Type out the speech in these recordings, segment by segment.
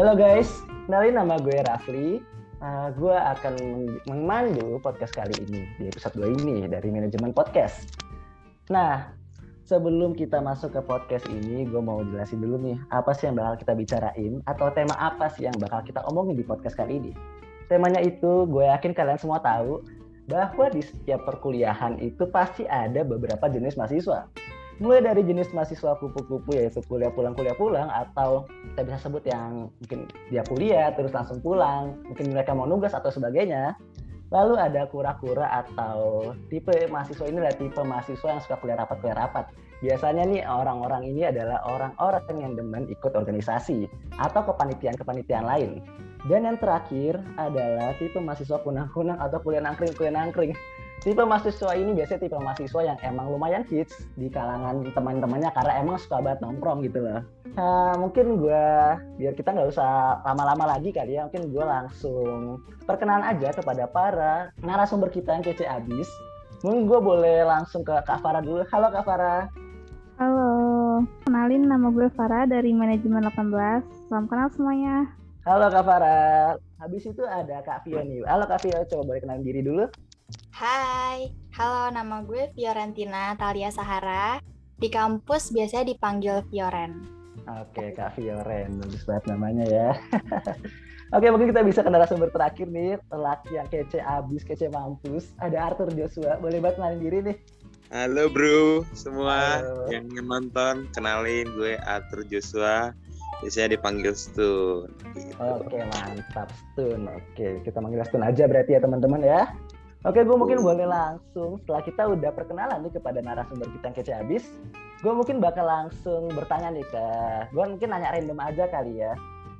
Halo guys, kenalin nama gue Rafli. Uh, gue akan memandu podcast kali ini di episode 2 ini dari manajemen podcast. Nah, sebelum kita masuk ke podcast ini, gue mau jelasin dulu nih apa sih yang bakal kita bicarain atau tema apa sih yang bakal kita omongin di podcast kali ini. Temanya itu gue yakin kalian semua tahu bahwa di setiap perkuliahan itu pasti ada beberapa jenis mahasiswa mulai dari jenis mahasiswa kupu-kupu yaitu kuliah pulang kuliah pulang atau kita bisa sebut yang mungkin dia kuliah terus langsung pulang mungkin mereka mau nugas atau sebagainya. Lalu ada kura-kura atau tipe mahasiswa ini adalah tipe mahasiswa yang suka kuliah rapat kuliah rapat biasanya nih orang-orang ini adalah orang-orang yang demen ikut organisasi atau kepanitiaan-kepanitiaan lain. Dan yang terakhir adalah tipe mahasiswa kunang-kunang atau kuliah nangkring kuliah nangkring tipe mahasiswa ini biasanya tipe mahasiswa yang emang lumayan hits di kalangan teman-temannya karena emang suka banget nongkrong gitu loh. Nah, mungkin gue biar kita nggak usah lama-lama lagi kali ya, mungkin gue langsung perkenalan aja kepada para narasumber kita yang kece abis. Mungkin gue boleh langsung ke Kak Farah dulu. Halo Kak Farah. Halo, kenalin nama gue Farah dari manajemen 18. Salam kenal semuanya. Halo Kak Farah. Habis itu ada Kak Vio nih. Halo Kak Vio, coba boleh kenalin diri dulu. Hai, halo nama gue Fiorentina Talia Sahara. Di kampus biasanya dipanggil Fioren. Oke, Kak Fioren, bagus banget namanya ya. Oke, mungkin kita bisa ke narasumber terakhir nih, laki yang kece abis, kece mampus. Ada Arthur Joshua, boleh banget kenalin diri nih. Halo bro, semua Halo. yang nonton, kenalin gue Arthur Joshua. Biasanya dipanggil Stun. Gitu. Oke, mantap Stun. Oke, kita manggil Stun aja berarti ya teman-teman ya. Oke, gue mungkin boleh langsung setelah kita udah perkenalan nih kepada narasumber kita yang kece abis, gue mungkin bakal langsung bertanya nih ke, gue mungkin nanya random aja kali ya.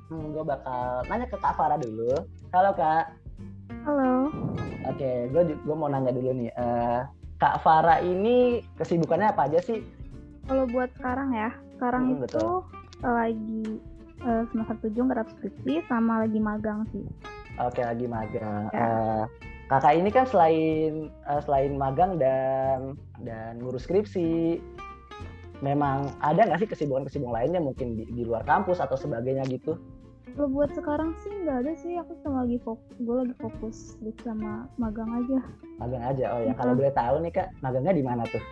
Hmm, gue bakal nanya ke Kak Farah dulu. Halo Kak. Halo. Oke, gue gue mau nanya dulu nih, uh, Kak Farah ini kesibukannya apa aja sih? Kalau buat sekarang ya, sekarang hmm, itu uh, lagi uh, semester tujuh nggak skripsi sama lagi magang sih. Oke, lagi magang. Ya. Uh, kakak ini kan selain uh, selain magang dan dan ngurus skripsi memang ada nggak sih kesibukan-kesibukan lainnya mungkin di, di luar kampus atau sebagainya gitu? Kalau buat sekarang sih nggak ada sih aku cuma lagi fokus gue lagi fokus sama magang aja. Magang aja oh ya kalau boleh tahu nih kak magangnya di mana tuh?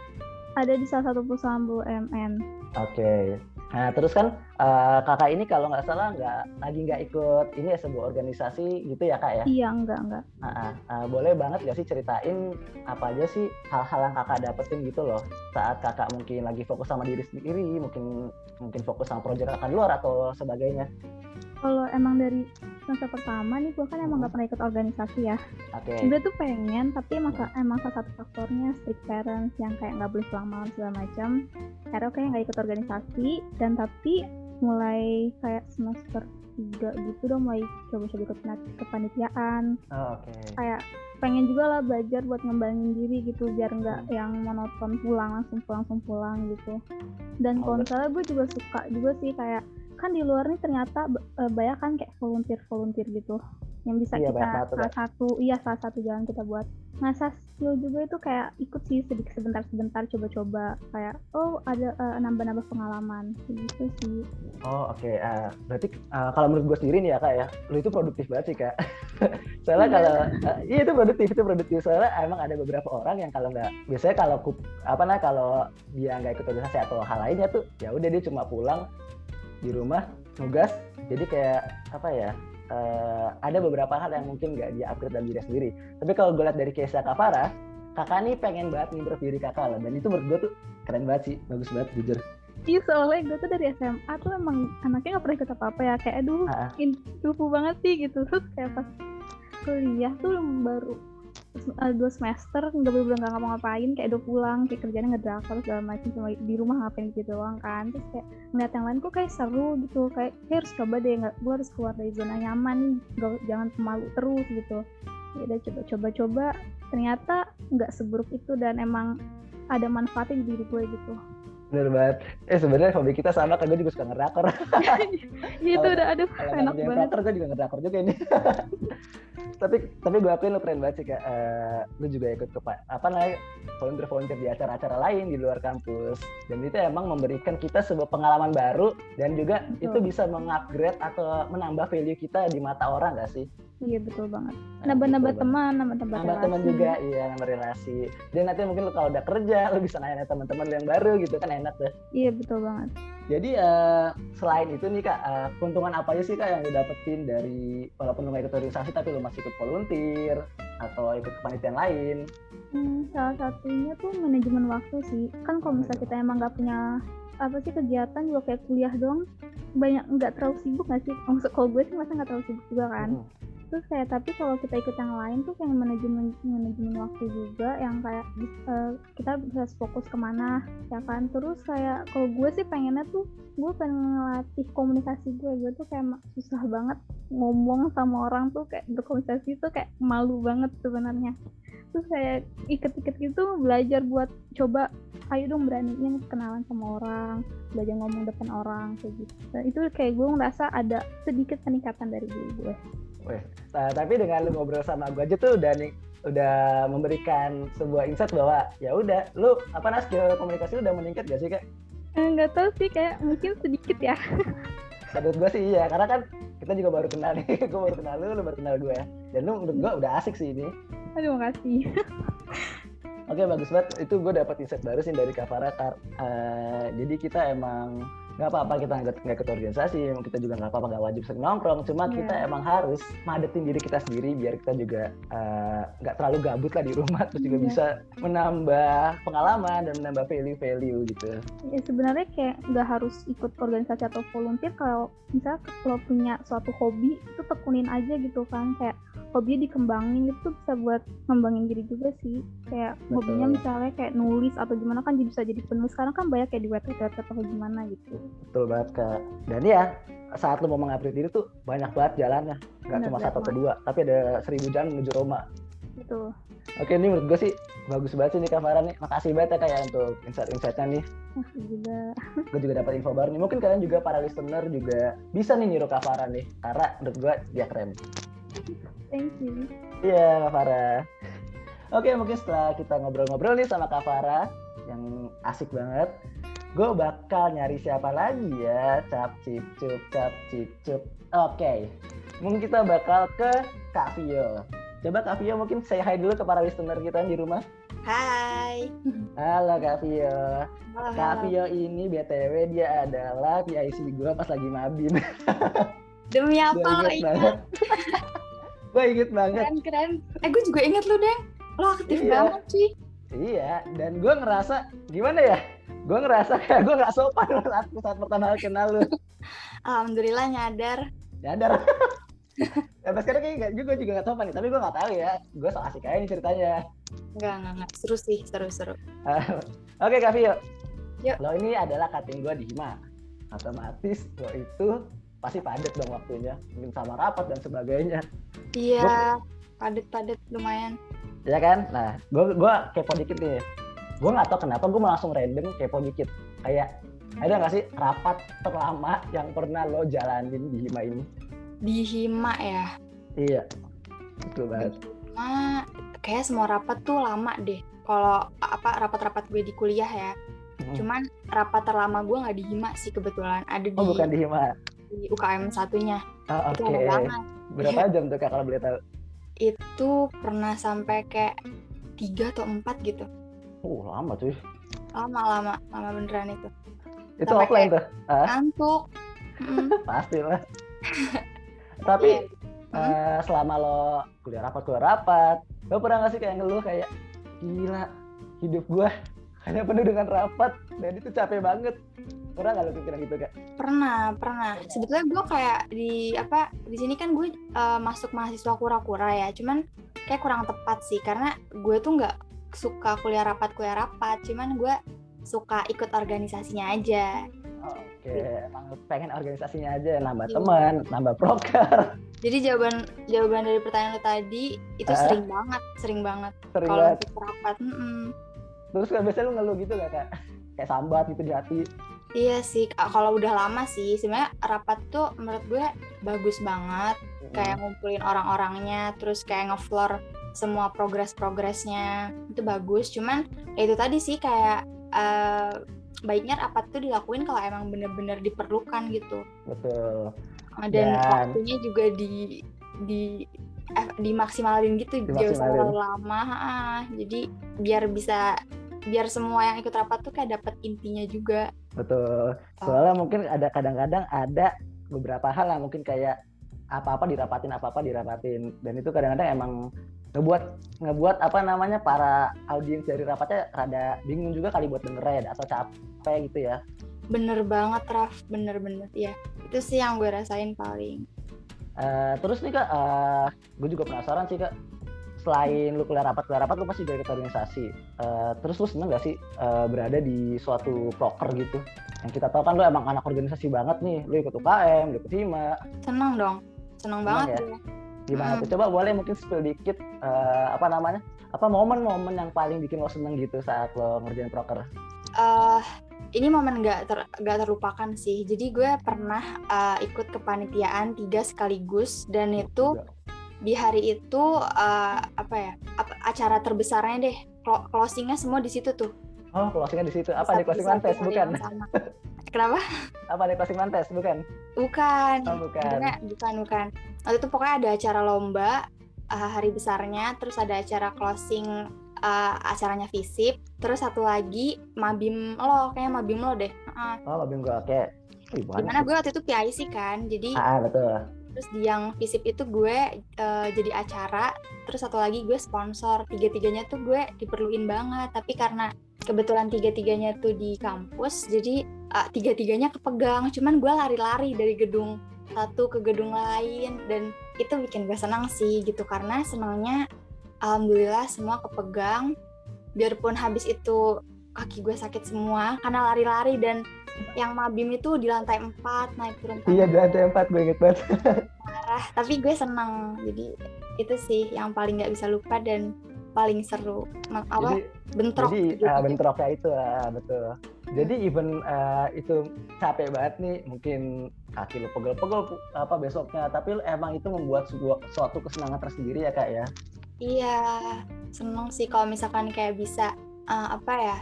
Ada di salah satu perusahaan BUMN oke. okay. Nah, terus kan uh, kakak ini kalau nggak salah nggak lagi nggak ikut ini ya sebuah organisasi gitu ya kak ya? Iya enggak enggak. Nah, uh, boleh banget gak sih ceritain apa aja sih hal-hal yang kakak dapetin gitu loh saat kakak mungkin lagi fokus sama diri sendiri, mungkin mungkin fokus sama proyek kakak luar atau sebagainya? Kalau emang dari semester pertama nih gue kan emang gak pernah ikut organisasi ya okay. gue tuh pengen tapi emang, emang salah satu faktornya strict parents yang kayak nggak boleh pulang malam segala macam karena kayak nggak ikut organisasi dan tapi mulai kayak semester tiga gitu dong mulai coba-coba ikut kepanitiaan oh, okay. kayak pengen juga lah belajar buat ngembangin diri gitu biar nggak hmm. yang monoton pulang langsung pulang langsung pulang gitu dan oh, kalau gue juga suka juga sih kayak kan di luar nih ternyata uh, banyak kan kayak volunteer volunteer gitu. Yang bisa iya, kita salah satu iya salah satu jalan kita buat. Ngasah skill juga itu kayak ikut sih sedikit sebentar sebentar coba-coba. Kayak oh ada uh, nambah-nambah pengalaman. Gitu sih. Oh oke. Okay. uh, berarti uh, kalau menurut gue sendiri nih ya kak ya lu itu produktif banget sih kak. Soalnya iya. kalau uh, iya itu produktif itu produktif. Soalnya emang ada beberapa orang yang kalau nggak biasanya kalau apa nah kalau dia nggak ikut organisasi atau hal lainnya tuh ya udah dia cuma pulang di rumah nugas. Jadi kayak apa ya uh, ada beberapa hal yang mungkin nggak dia upgrade dalam diri sendiri. Tapi kalau gue lihat dari kisah Kak Farah kakak nih pengen banget ngimprove diri kakak lah. Dan itu menurut gue tuh keren banget sih. Bagus banget jujur. Iya soalnya gue tuh dari SMA tuh emang anaknya gak pernah ikut apa-apa ya. Kayak aduh lupa banget sih gitu. Terus kayak pas kuliah tuh baru uh, dua semester nggak bener nggak ngapa-ngapain kayak udah pulang kayak kerjanya ngedrakor segala macam cuma di rumah ngapain gitu doang kan. Terus kayak ngeliat yang lain kok kayak seru gitu kayak, kayak harus coba deh nggak gue harus keluar dari zona nyaman gak, jangan pemalu terus gitu. Ya udah coba-coba ternyata nggak seburuk itu dan emang ada manfaatnya di diri gue gitu Bener banget. Eh sebenarnya hobi kita sama kan gue juga suka ngerakor. Iya, itu udah aduh Kalau enak banget. drakor gue juga ngedrakor juga ini. tapi tapi gue akuin lu keren banget sih kak. Eh, lu juga ikut ke apa namanya volunteer volunteer di acara-acara lain di luar kampus. Dan itu emang memberikan kita sebuah pengalaman baru dan juga Betul. itu bisa mengupgrade atau menambah value kita di mata orang gak sih? Iya betul banget. Nah, Nambah-nambah teman, nambah-nambah nambah teman relasi. juga iya nambah relasi dan nanti mungkin lu kalau udah kerja lu bisa nanya teman-teman yang baru gitu kan enak deh Iya betul banget. jadi eh, selain itu nih kak eh, keuntungan apa aja sih kak yang lu dapetin dari walaupun lu gak ikut organisasi tapi lu masih ikut volunteer atau ikut kepanitiaan lain Hmm, salah satunya tuh manajemen waktu sih. Kan kalau misalnya kita emang nggak punya apa sih kegiatan juga kayak kuliah doang banyak nggak terlalu sibuk nggak sih? Maksud kalau gue sih masa nggak terlalu sibuk juga kan. Hmm. Terus kayak tapi kalau kita ikut yang lain tuh kayak manajemen manajemen waktu juga yang kayak eh, kita bisa fokus ke mana ya kan. Terus kayak kalau gue sih pengennya tuh gue pengen ngelatih komunikasi gue. Gue tuh kayak susah banget ngomong sama orang tuh kayak berkomunikasi tuh kayak malu banget sebenarnya. Terus kayak iket-iket gitu belajar buat coba ayo dong beraniin kenalan sama orang belajar ngomong depan orang kayak gitu. Dan itu kayak gue ngerasa ada sedikit peningkatan dari diri gue Weh, nah, tapi dengan lu ngobrol sama gue aja tuh udah nih udah memberikan sebuah insight bahwa ya udah lu apa skill komunikasi lu udah meningkat gak sih kak? Eh, nggak tahu sih kayak mungkin sedikit ya. Menurut gue sih iya karena kan kita juga baru kenal nih gue baru kenal lu lu baru kenal gue dan lu menurut gue udah asik sih ini. Aduh makasih. Oke bagus banget. Itu gue dapat insight baru sih dari Kavara Kar. Eh, jadi kita emang nggak apa-apa kita nggak nggak ikut organisasi, emang kita juga nggak apa-apa nggak wajib sering nongkrong. Cuma Iya. kita emang harus madetin diri kita sendiri biar kita juga eh, nggak terlalu gabut lah di rumah, terus juga Iya. bisa menambah pengalaman dan menambah value-value gitu. ya sebenarnya kayak nggak harus ikut organisasi atau volunteer kalau misalnya kalau punya suatu hobi itu tekunin aja gitu kan kayak hobinya dikembangin itu bisa buat ngembangin diri juga sih kayak Betul. hobinya misalnya kayak nulis atau gimana kan jadi bisa jadi penulis sekarang kan banyak kayak di website website atau gimana gitu Betul banget kak. Dan ya saat lu mau mengupgrade diri tuh banyak banget jalannya, nggak Benar, cuma satu atau dua, tapi ada seribu jalan menuju Roma. gitu Oke, ini menurut gue sih bagus banget sih nih Kak Farah nih. Makasih banget ya kayak untuk insight-insightnya nih. masih juga Gue juga dapat info baru nih. Mungkin kalian juga para listener juga bisa nih niru Kak Farah nih. Karena menurut gue dia keren. Thank you Iya Kak Farah. Oke, mungkin setelah kita ngobrol-ngobrol nih sama Kak Farah yang asik banget. Gue bakal nyari siapa lagi ya. Cap cip cup cap cip cup. Oke. Mungkin kita bakal ke Kak Vio. Coba Kak Vio mungkin say hi dulu ke para listener kita di rumah. Hai. Halo Kak Vio. Halo, Kak halo. Vio ini BTW dia adalah PIC gue pas lagi mabin. Demi apa lo ingat? gue inget banget. Keren keren. Eh gue juga inget lu deng. Lo aktif Iya. banget sih. Iya, dan gue ngerasa gimana ya? Gue ngerasa kayak gue nggak sopan saat, saat pertama kali kenal lu. Alhamdulillah nyadar. Nyadar. Sampai sekarang kayak nggak- juga juga nggak sopan nih, tapi gue nggak tahu ya. Gue so asik aja nih ceritanya. Enggak enggak enggak. Seru sih seru seru. Oke Kak Vio. Yuk. Lo ini adalah cutting gue di Hima. Otomatis lo itu pasti padat dong waktunya. Mungkin sama rapat dan sebagainya. Iya. Padet padet lumayan. ya kan nah gue gua kepo dikit nih gue nggak tahu kenapa gue langsung random kepo dikit kayak ada nggak sih rapat terlama yang pernah lo jalanin di Hima ini Di Hima ya. iya betul banget Hima kayak semua rapat tuh lama deh. Kalau apa rapat-rapat gue di kuliah ya. Hmm. Cuman rapat terlama gue nggak di Hima sih kebetulan. Ada di, oh bukan di Hima di UKM satunya. Itu oke lama banget. berapa jam tuh kak kalau boleh tahu Itu pernah sampai kayak tiga atau empat gitu. oh lama cuy Lama lama lama beneran itu. itu Sampai offline tuh Ngantuk. Mm, pastilah tapi iya. eh, selama lo kuliah rapat kuliah rapat lo pernah nggak sih kayak ngeluh kayak gila hidup gua hanya penuh dengan rapat dan itu capek banget pernah nggak lo pikiran gitu kak Pernah, pernah. Sebetulnya gue kayak di apa di sini kan gue eh, masuk mahasiswa kura-kura ya. Cuman kayak kurang tepat sih karena gue tuh nggak suka kuliah rapat kuliah rapat. Cuman gue suka ikut organisasinya aja. Oke, emang pengen organisasinya aja, nambah Iya. teman, nambah proker, Jadi jawaban jawaban dari pertanyaan lo tadi itu Ah. sering banget, sering banget. sering Kalau rapat, mm-mm. Terus kan biasanya lu ngeluh gitu gak kak? kayak sambat gitu di hati Iya sih, kalau udah lama sih, sebenarnya rapat tuh menurut gue bagus banget. Kayak ngumpulin orang-orangnya, terus kayak ngefloor semua progres-progresnya itu bagus. Cuman ya itu tadi sih kayak eh, baiknya rapat tuh dilakuin kalau emang bener-bener diperlukan gitu. betul Dan, Dan- waktunya juga di di eh, dimaksimalin gitu, Dimaksimalin. terlalu lama. ha. Jadi biar bisa biar semua yang ikut rapat tuh kayak dapet intinya juga. betul soalnya mungkin ada kadang-kadang ada beberapa hal yang mungkin kayak apa-apa dirapatin apa-apa dirapatin dan itu kadang-kadang emang ngebuat ngebuat apa namanya para audiens dari rapatnya rada bingung juga kali buat dengerin atau capek gitu ya Bener banget, Raf. Bener-bener, ya. Itu sih yang gue rasain paling. Eh, terus nih kak, eh, gue juga penasaran sih kak. Selain lu kuliah rapat, kuliah rapat lu pasti ikut organisasi. Eh, terus lu seneng gak sih eh, berada di suatu proker gitu? Yang kita tahu kan lu emang anak organisasi banget nih. Lu ikut UKM, lu ikut HIMA. Seneng dong. Seneng banget ya? Gimana Hmm. tuh? Coba boleh mungkin spill dikit eh, apa namanya? Apa momen-momen yang paling bikin lo seneng gitu saat lo ngerjain proker? eh ini momen gak, ter, gak terlupakan sih. Jadi gue pernah eh, ikut kepanitiaan tiga sekaligus dan itu. Di hari itu eh, apa ya apa, acara terbesarnya deh Clo- closingnya semua di situ tuh. Oh, closingnya di situ. Apa di closing mantes? Bukan. Kenapa? Apa di closing mantes? Bukan. Bukan. Oh, bukan. Bukan bukan. Waktu itu pokoknya ada acara lomba uh, hari besarnya, terus ada acara closing uh, acaranya visip, terus satu lagi mabim lo, kayaknya mabim lo deh. Uh, Oh. Oke. Wih, banyak Di mana sih. gue waktu itu PIC kan, jadi Ah, betul. Terus di yang visip itu gue uh, jadi acara, terus satu lagi gue sponsor. Tiga-tiganya tuh gue diperluin banget, tapi karena kebetulan tiga-tiganya tuh di kampus, jadi uh, tiga-tiganya kepegang. Cuman gue lari-lari dari gedung satu ke gedung lain dan itu bikin gue senang sih gitu karena senangnya alhamdulillah semua kepegang. Biarpun habis itu kaki gue sakit semua karena lari-lari dan yang mabim itu di lantai 4 naik turun tangga Iya, di lantai empat gue inget banget. parah tapi gue seneng jadi itu sih yang paling nggak bisa lupa dan paling seru apa Jadi, bentrok jadi gitu. ah, bentroknya itu ah, betul. Jadi even ah, itu capek banget nih, mungkin kaki lu pegel-pegel apa besoknya, tapi emang itu membuat sebuah suatu kesenangan tersendiri ya kak ya. iya seneng sih kalau misalkan kayak bisa eh, apa ya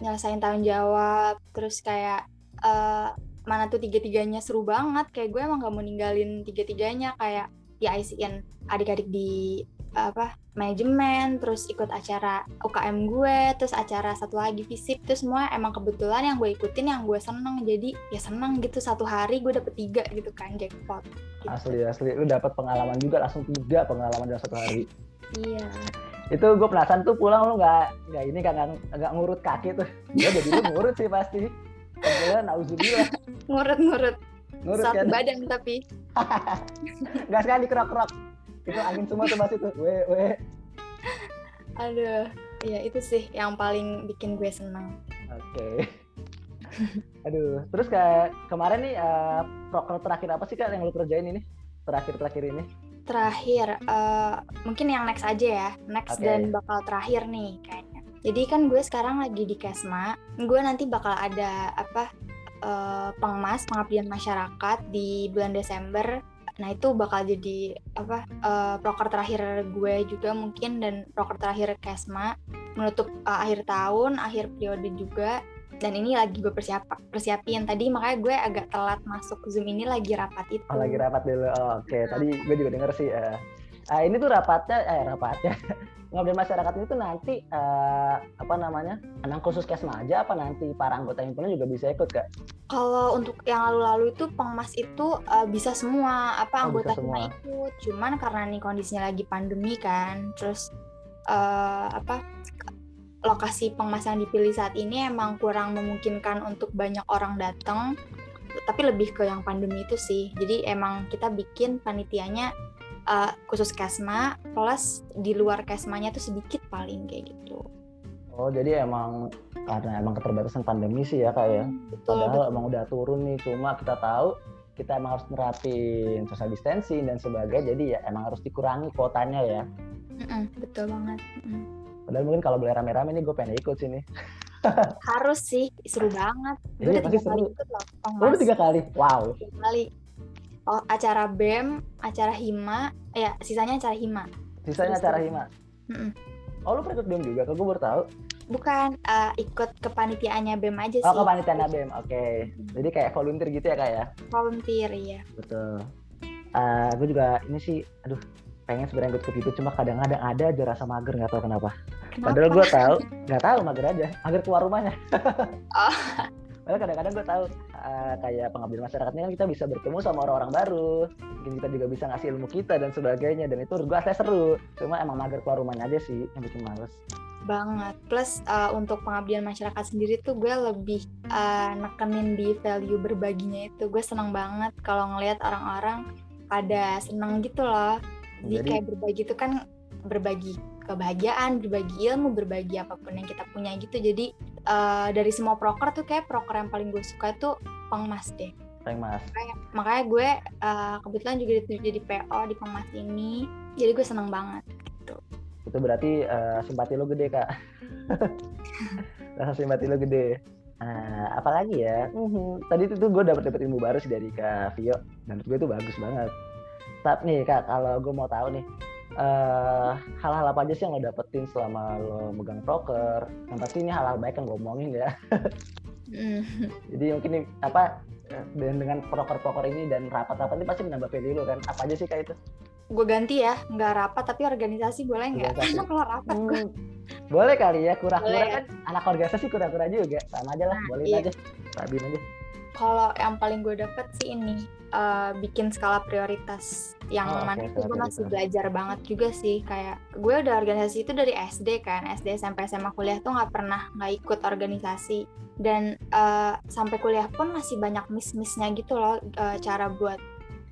nyelesain tanggung jawab terus kayak eh, mana tuh tiga-tiganya seru banget kayak gue emang gak mau ninggalin tiga-tiganya kayak di ICN adik-adik di apa manajemen terus ikut acara UKM gue terus acara satu lagi visip itu semua emang kebetulan yang gue ikutin yang gue seneng jadi ya seneng gitu satu hari gue dapet tiga gitu kan jackpot gitu. Asli asli, lu dapat pengalaman juga langsung tiga pengalaman dalam satu hari. iya Itu gue penasaran tuh pulang lu nggak nggak ini kan nggak nggak ngurut kaki tuh. Gue jadi lu ngurut sih pasti. Kemudian nauzubillah ngurut-ngurut ngurut satu kan. badan tapi Gas sekali kerok-kerok. Itu angin semua tuh pas itu. We we. aduh ya itu sih yang paling bikin gue seneng Oke. Aduh, terus kayak kemarin nih eh, proker terakhir apa sih kak yang lu kerjain ini? Terakhir-terakhir ini? Terakhir eh, mungkin yang next aja ya. Next Oke. dan bakal terakhir nih kayaknya. Jadi kan gue sekarang lagi di Kesma. Gue nanti bakal ada apa eh, pengmas pengabdian masyarakat di bulan Desember. Nah itu bakal jadi apa eh, proker terakhir gue juga mungkin dan proker terakhir Kesma. Menutup eh, akhir tahun akhir periode juga dan ini lagi gue persiap persiapin tadi makanya gue agak telat masuk zoom ini lagi rapat itu Oh, lagi rapat dulu. Oh, Oke, tadi gue juga denger sih. eh. Ah, ini tuh rapatnya, eh rapatnya. Ngobrol masyarakat itu nanti eh, apa namanya? Emang khusus kesma aja apa nanti para anggota himpunan juga bisa ikut kak? Kalau untuk yang lalu-lalu itu pengmas itu uh, bisa semua apa Oh, anggota semua. ikut. Cuman karena nih kondisinya lagi pandemi kan, terus uh, apa lokasi pengmas yang dipilih saat ini emang kurang memungkinkan untuk banyak orang datang. Tapi lebih ke yang pandemi itu sih. Jadi emang kita bikin panitianya uh, khusus kesma, plus di luar kesmanya tuh sedikit paling kayak gitu. Oh jadi emang karena emang keterbatasan pandemi sih ya kak ya. Betul, Padahal betul. emang udah turun nih, cuma kita tahu kita emang harus nerapin social distancing dan sebagainya. Jadi ya emang harus dikurangi kuotanya ya. Mm-mm, betul banget. Mm-mm. Padahal mungkin kalau boleh rame-rame nih gue pengen ikut sini. Harus sih, seru banget. Gue Iya, udah tiga kali ikut loh. Oh, lu tiga kali. Wow. Tiga kali. Oh, acara BEM, acara HIMA, ya sisanya acara HIMA. Sisanya Terus acara hima. Mm-mm. Oh, lu pernah ikut BEM juga? Kok gue baru tahu. Bukan eh, ikut kepanitiaannya BEM aja sih. Oh, kepanitiaan BEM. Oke. Jadi kayak volunteer gitu ya, Kak ya? Volunteer ya. Betul. Eh, gue juga ini sih, aduh, pengen sebenarnya ikut itu cuma kadang-kadang ada aja rasa mager nggak tahu kenapa. Kenapa? Padahal gue tahu, nggak tahu mager aja, mager keluar rumahnya. Oh. Padahal kadang-kadang gue tahu eh, kayak pengabdian masyarakatnya kan kita bisa bertemu sama orang-orang baru, mungkin kita juga bisa ngasih ilmu kita dan sebagainya dan itu gue asli seru. Cuma emang mager keluar rumahnya aja sih yang bikin males. banget. Plus eh, untuk pengabdian masyarakat sendiri tuh gue lebih eh, nekenin di value berbaginya itu. Gue seneng banget kalau ngelihat orang-orang pada seneng gitu loh. Jadi, Jadi- kayak berbagi itu kan berbagi kebahagiaan, berbagi ilmu, berbagi apa pun yang kita punya gitu. Jadi eh, dari semua proker tuh kayak proker yang paling gue suka itu pengmas deh. Peng mas. Makanya, makanya gue eh, kebetulan juga dituju jadi PO di pengmas ini. Jadi gue seneng banget. Itu berarti eh, simpati lo gede kak. Rasa simpati lo gede. Nah, apalagi ya? Mhm. Tadi itu tuh gue dapet dapet ilmu baru sih dari Kak Vio dan menurut gue itu bagus banget. Tapi nih kak, kalau gue mau tahu nih, eh hal-hal apa aja sih yang lo dapetin selama lo megang proker? Yang pasti ini hal-hal baik yang gue omongin ya. Mm. Jadi mungkin nih, apa eh, dengan proker-proker ini dan rapat-rapat ini pasti menambah value lo kan? Apa aja sih kak itu? gue ganti ya nggak rapat tapi organisasi boleh nggak Organisasi. kalau rapat gue Hmm, boleh kali ya, kura-kura Boleh. kan anak organisasi kura-kura juga, sama aja lah, Nah, boleh iya. aja, Rabin aja. Kalau yang paling gue dapet sih ini eh, bikin skala prioritas yang Oh, mana itu gue masih belajar banget juga sih. Kayak gue udah organisasi itu dari SD kan SD SMP SMA kuliah tuh nggak pernah nggak ikut organisasi. Dan eh, sampai kuliah pun masih banyak miss-missnya gitu loh eh, cara buat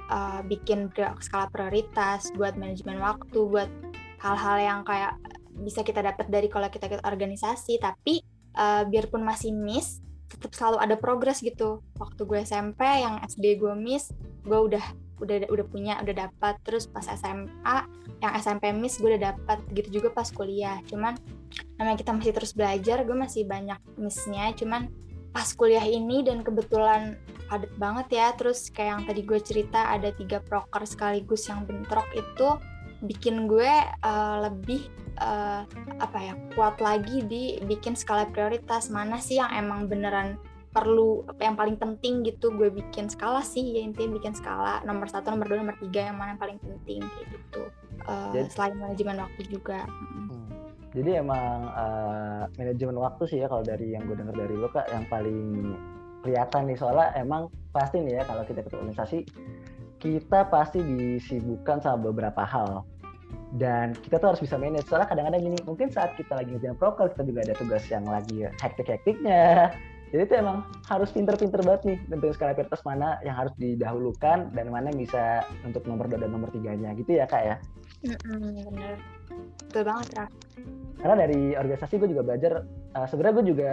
eh, bikin skala prioritas buat manajemen waktu buat hal-hal yang kayak bisa kita dapat dari kalau kita ikut organisasi. Tapi eh, biarpun masih miss tetap selalu ada progres gitu. Waktu gue SMP yang SD gue miss gue udah udah udah punya udah dapat terus pas SMA yang SMP miss gue udah dapat gitu juga pas kuliah. Cuman namanya kita masih terus belajar gue masih banyak missnya. Cuman pas kuliah ini dan kebetulan padat banget ya. Terus kayak yang tadi gue cerita ada tiga proker sekaligus yang bentrok itu bikin gue eh, lebih eh, apa ya kuat lagi di bikin skala prioritas. Mana sih yang emang beneran perlu yang paling penting gitu gue bikin skala sih ya intinya bikin skala. Nomor satu nomor dua nomor tiga yang mana yang paling penting kayak gitu. Eh, Jadi- selain manajemen waktu juga. Mm. Hmm. Jadi emang eh, manajemen waktu sih ya kalau dari yang gue dengar dari lo kak yang paling kelihatan nih. Soalnya emang pasti nih ya kalau kita ikut organisasi kita pasti disibukkan sama beberapa hal. Dan kita tuh harus bisa manage. Soalnya kadang-kadang gini mungkin saat kita lagi ngerjain proker kita juga ada tugas yang lagi hektik-hektiknya. Jadi itu emang harus pinter-pinter banget nih tentuin skala prioritas mana yang harus didahulukan dan mana yang bisa untuk nomor dua dan nomor tiganya. Gitu ya kak ya? Bener. Betul banget Raf karena dari organisasi gue juga belajar uh, sebenarnya gue juga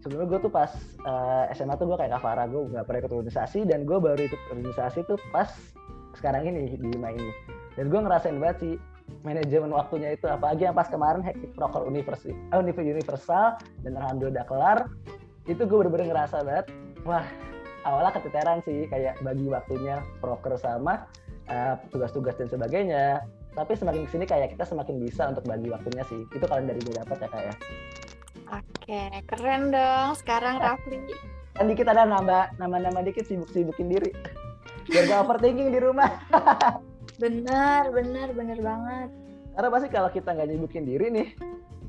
sebelumnya gue tuh pas uh, SMA tuh gue kayak Kavara gue nggak pernah ikut organisasi dan gue baru ikut organisasi tuh pas sekarang ini di IMA ini. Dan gue ngerasain banget sih manajemen waktunya itu apalagi yang pas kemarin hektik proker universi eh, univ- universal dan alhamdulillah udah kelar. Itu gue bener-bener ngerasa banget wah awalnya keteteran sih kayak bagi waktunya proker sama uh, tugas-tugas dan sebagainya. Tapi semakin ke sini kayak kita semakin bisa untuk bagi waktunya sih. Itu kalau dari gue dapat ya kak ya oke keren dong. Sekarang Rafli. Kan dikit ada nambah nama-nama dikit sibuk-sibukin diri. Biar gak overthinking di rumah. Bener bener bener banget. Karena pasti kalau kita nggak nyibukin diri nih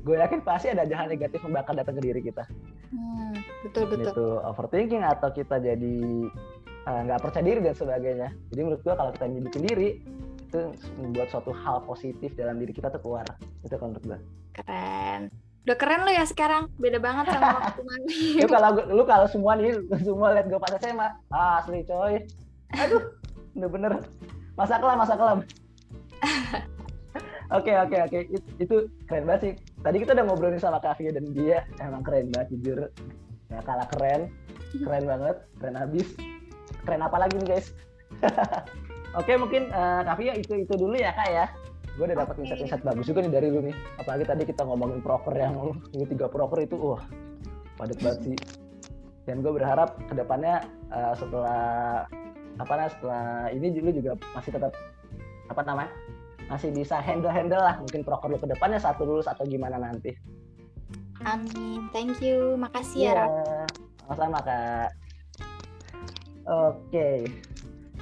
gue yakin pasti ada hal negatif yang bakal datang ke diri kita. Hmm, betul betul. Itu overthinking atau kita jadi eh, nggak percaya diri dan sebagainya. Jadi menurut gue kalau kita nyibukin diri itu membuat suatu hal positif dalam diri kita tuh keluar. Itu kalau menurut gue keren udah keren lo ya sekarang. Beda banget sama waktu mami lu kalau lu kalau semua nih lu semua lihat gue pas SMA asli coy. Aduh bener-bener masa kelam masa kelam. Oke oke oke. It- itu keren banget sih. Tadi kita udah ngobrolin sama Kavia dan dia. Emang keren banget jujur. Nggak kalah keren. Keren banget keren habis keren apa lagi nih guys? Oke mungkin uh, Kavia itu itu dulu ya kak ya gue udah dapat insight-insight bagus juga nih dari lu nih. Apalagi tadi kita ngomongin proker yang lu tiga proker itu wah padat banget sih. Dan gue berharap ke depannya uh, setelah apa nah setelah ini lu juga masih tetap apa namanya masih bisa handle handle lah mungkin proker lu ke depannya satu lulus atau gimana nanti. Amin. Thank you. Makasih ya yeah. sama-sama kak. Oke.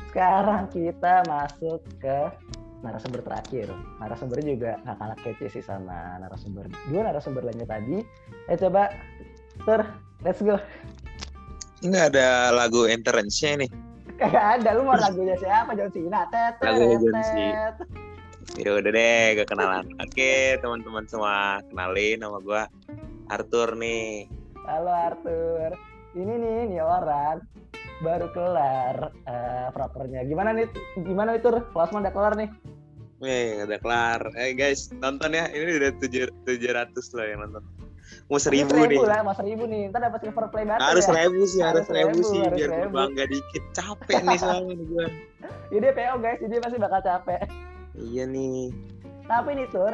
Sekarang kita masuk ke narasumber terakhir. Narasumbernya juga nggak kalah kece sih sama narasumber dua narasumber lainnya tadi. Eh coba, Tur, let's go. Nggak ada lagu entrance-nya nih. Kagak ada, lu mau lagunya siapa? John Cena, tet, Lagu John Cena. Ya udah deh, gak kenalan. Oke, teman-teman semua, kenalin nama gue Arthur nih. Halo Arthur. Ini nih, nih orang baru kelar uh, propernya. Gimana nih? Gimana itu? Plasma udah kelar nih? Wih, udah kelar. Eh guys, nonton ya. Ini udah tujuh tujuh ratus loh yang nonton. Mau seribu, seribu nih. lah, mau seribu nih. Ntar dapat silver play banget Harus ya. seribu sih, harus, seribu, sih. Harus biar seribu. bangga dikit. Capek nih soalnya nih gue. Jadi PO guys, jadi pasti bakal capek. Iya nih. Tapi nih Tur,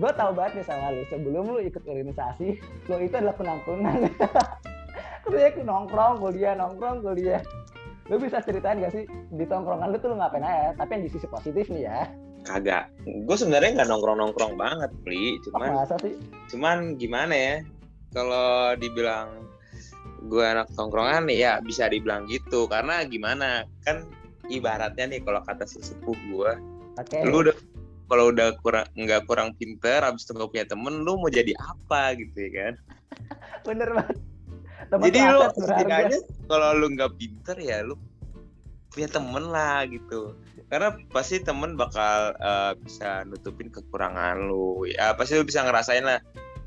gue tau banget nih sama lu. Sebelum lu ikut organisasi, lu itu adalah penampungan. Terus nongkrong kuliah, nongkrong kuliah. Lu bisa ceritain gak sih di tongkrongan lu tuh lu ngapain aja? Tapi yang di sisi positif nih ya. Kagak. Gue sebenarnya nggak nongkrong-nongkrong banget, Pli. Cuman, masa sih? Cuman gimana ya? Kalau dibilang gue anak tongkrongan ya bisa dibilang gitu. Karena gimana? Kan ibaratnya nih kalau kata sesepuh gue, okay. lu udah kalau udah kurang nggak kurang pinter, abis itu gak punya temen, lu mau jadi apa gitu ya kan? Bener banget temen jadi lu setidaknya kalau lu nggak pinter ya lu punya temen lah gitu. Karena pasti temen bakal uh, bisa nutupin kekurangan lu. Ya pasti lu bisa ngerasain lah.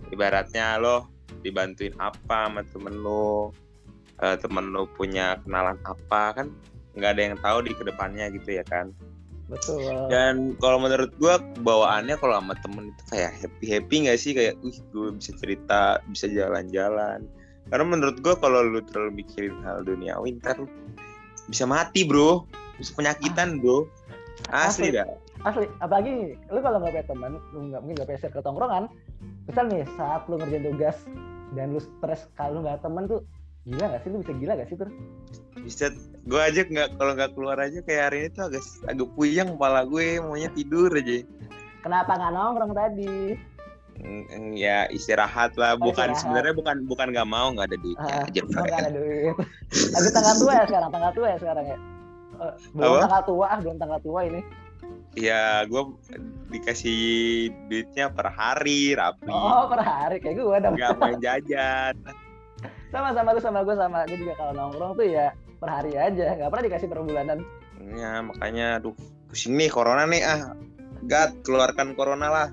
Ibaratnya lo dibantuin apa sama temen lu uh, temen lu punya kenalan apa kan nggak ada yang tahu di ke depannya gitu ya kan. Betul. Dan kalau menurut gua bawaannya kalau sama temen itu kayak happy happy nggak sih? Kayak uh gue bisa cerita bisa jalan-jalan karena menurut gue kalau lu terlalu mikirin hal duniawi ntar bisa mati bro. Bisa penyakitan bro. Asli, asli. Dah asli. Apalagi lu kalau nggak punya teman lu nggak mungkin nggak punya circle tongkrongan. Misal nih saat lu ngerjain tugas dan lu stres kalau nggak teman tuh gila gak sih? Lu bisa gila gak sih tuh bisa gue aja nggak kalau nggak keluar aja kayak hari ini tuh agak agak puyeng kepala gue maunya tidur aja. Kenapa nggak nongkrong tadi ya istirahat lah oh, bukan sebenarnya bukan bukan nggak mau nggak ada duitnya uh, aja nggak ada duit lagi tanggal tua ya sekarang tanggal tua ya sekarang ya uh, belum Apa? tanggal tua ah belum tanggal tua ini Ya, gue dikasih duitnya per hari, rapi. Oh, per hari kayak gue dong. Gak main jajan. Sama-sama tuh sama gue sama gue juga kalau nongkrong tuh ya per hari aja, nggak pernah dikasih per bulanan. Ya, makanya aduh pusing nih corona nih ah. Gat, keluarkan corona lah.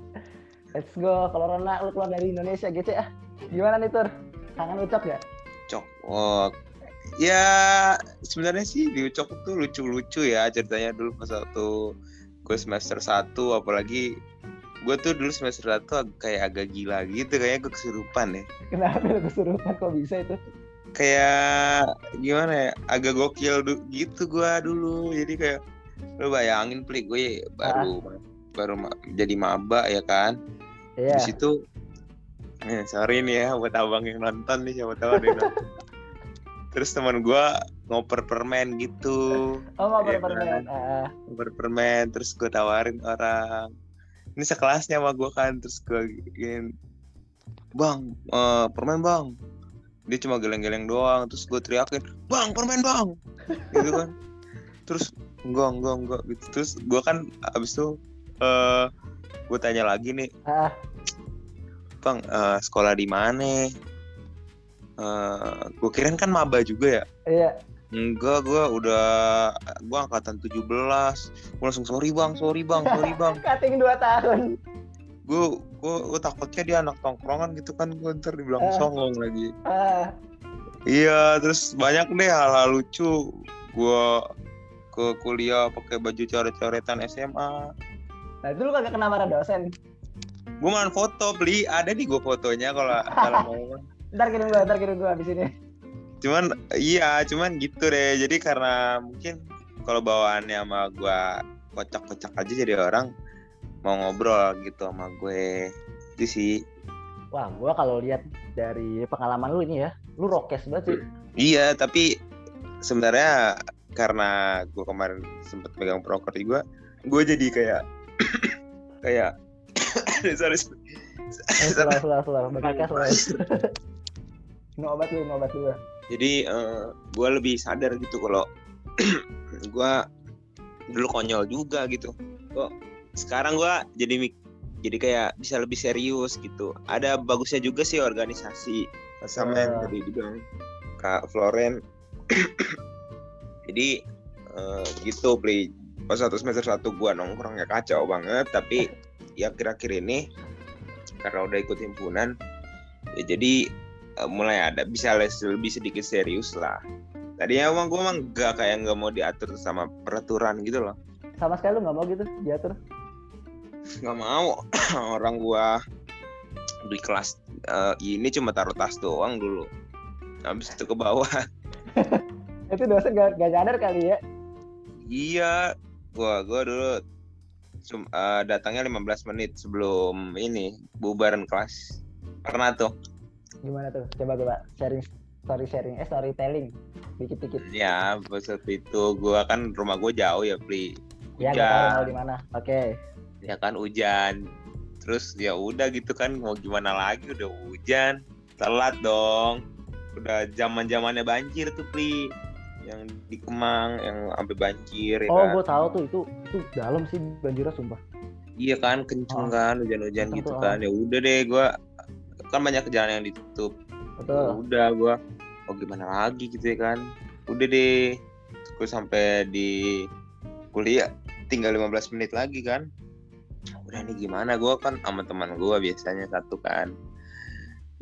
Let's go. Kalau Rona lu keluar dari Indonesia gitu ya. Gimana nih Tur? Kangen Ucok gak? Cok. Oh, ya sebenarnya sih di Ucok tuh lucu-lucu ya ceritanya dulu pas waktu gue semester 1 apalagi gue tuh dulu semester satu kayak agak gila gitu kayaknya gue kesurupan ya kenapa lu kesurupan kok bisa itu kayak gimana ya agak gokil gitu gue dulu jadi kayak lu bayangin plik gue baru ah. baru jadi maba ya kan yeah. di situ eh, sorry nih ya buat abang yang nonton nih siapa tahu ada yang nonton. Terus teman gue ngoper permen gitu. Oh ngoper ya, permen. uh. ngoper permen terus gue tawarin orang. Ini sekelasnya sama gue kan terus gue gini bang uh, permen bang. Dia cuma geleng-geleng doang terus gue teriakin bang permen bang. Gitu kan? Terus enggak enggak enggak. Gitu terus gue kan abis itu uh, gue tanya lagi nih. Ah. bang uh, sekolah di mana? Uh, gue kirain kan maba juga ya? Iya. Enggak, gue udah gue angkatan 17 Gue langsung sorry bang, sorry bang, sorry bang. Cutting 2 tahun. Gue gue, gue takutnya dia anak tongkrongan gitu kan Gue ntar dibilang uh, songong lagi. Uh. Iya, terus banyak deh hal-hal lucu. Gue ke kuliah pakai baju coret-coretan SMA Nah itu lu kagak kena marah dosen? Gue main foto, beli ada nih gue fotonya kalau kalau mau. ntar kirim gue, ntar kirim gue abis ini. Cuman iya, cuman gitu deh. Jadi karena mungkin kalau bawaannya sama gue kocak-kocak aja jadi orang mau ngobrol gitu sama gue itu sih. Wah, gue kalau lihat dari pengalaman lu ini ya, lu rokes banget sih Iya, tapi sebenarnya karena gue kemarin sempet pegang proker juga, gue jadi kayak kayak sorry, sorry. Eh, obat dulu Jadi gue lebih sadar gitu kalau gue dulu konyol juga gitu. Kok sekarang gue jadi mik- jadi kayak bisa lebih serius gitu. Ada bagusnya juga sih organisasi sama yang Ah. tadi dibilang Kak Floren. jadi eh, gitu play pas satu semester satu gua nongkrongnya kacau banget tapi ya kira-kira ini karena udah ikut himpunan ya jadi eh, mulai ada bisa les- lebih sedikit serius lah. Tadinya emang gue emang gak kayak nggak mau diatur sama peraturan gitu loh. Sama sekali lu nggak mau gitu diatur? Nggak mau. Orang gua di kelas eh, ini cuma taruh tas doang dulu. Habis itu ke bawah. Itu dosen gak, gak nyadar kali ya? Iya gua gua dulu cum- eh, datangnya 15 menit sebelum ini bubaran kelas. Pernah tuh? Gimana tuh? Coba coba. Sharing story sharing eh storytelling. Dikit dikit ya waktu itu gua kan rumah gua jauh ya Pli. Ya gak tahu di mana. Oke. Ya kan hujan. Terus ya udah gitu kan mau gimana lagi? Udah hujan. Telat dong. Udah zaman zamannya banjir tuh Pli yang di Kemang yang sampai banjir ya oh kan. gue tahu tuh itu itu dalam sih banjirnya sumpah. Iya kan kenceng Oh. kan hujan-hujan gitu kan. ya udah deh gua kan banyak jalan yang ditutup. Betul. Ya udah gua oh gimana lagi? gitu ya kan. Udah deh gue sampai di kuliah tinggal 15 menit lagi kan. Udah nih gimana? Gua kan sama teman gua biasanya satu kan.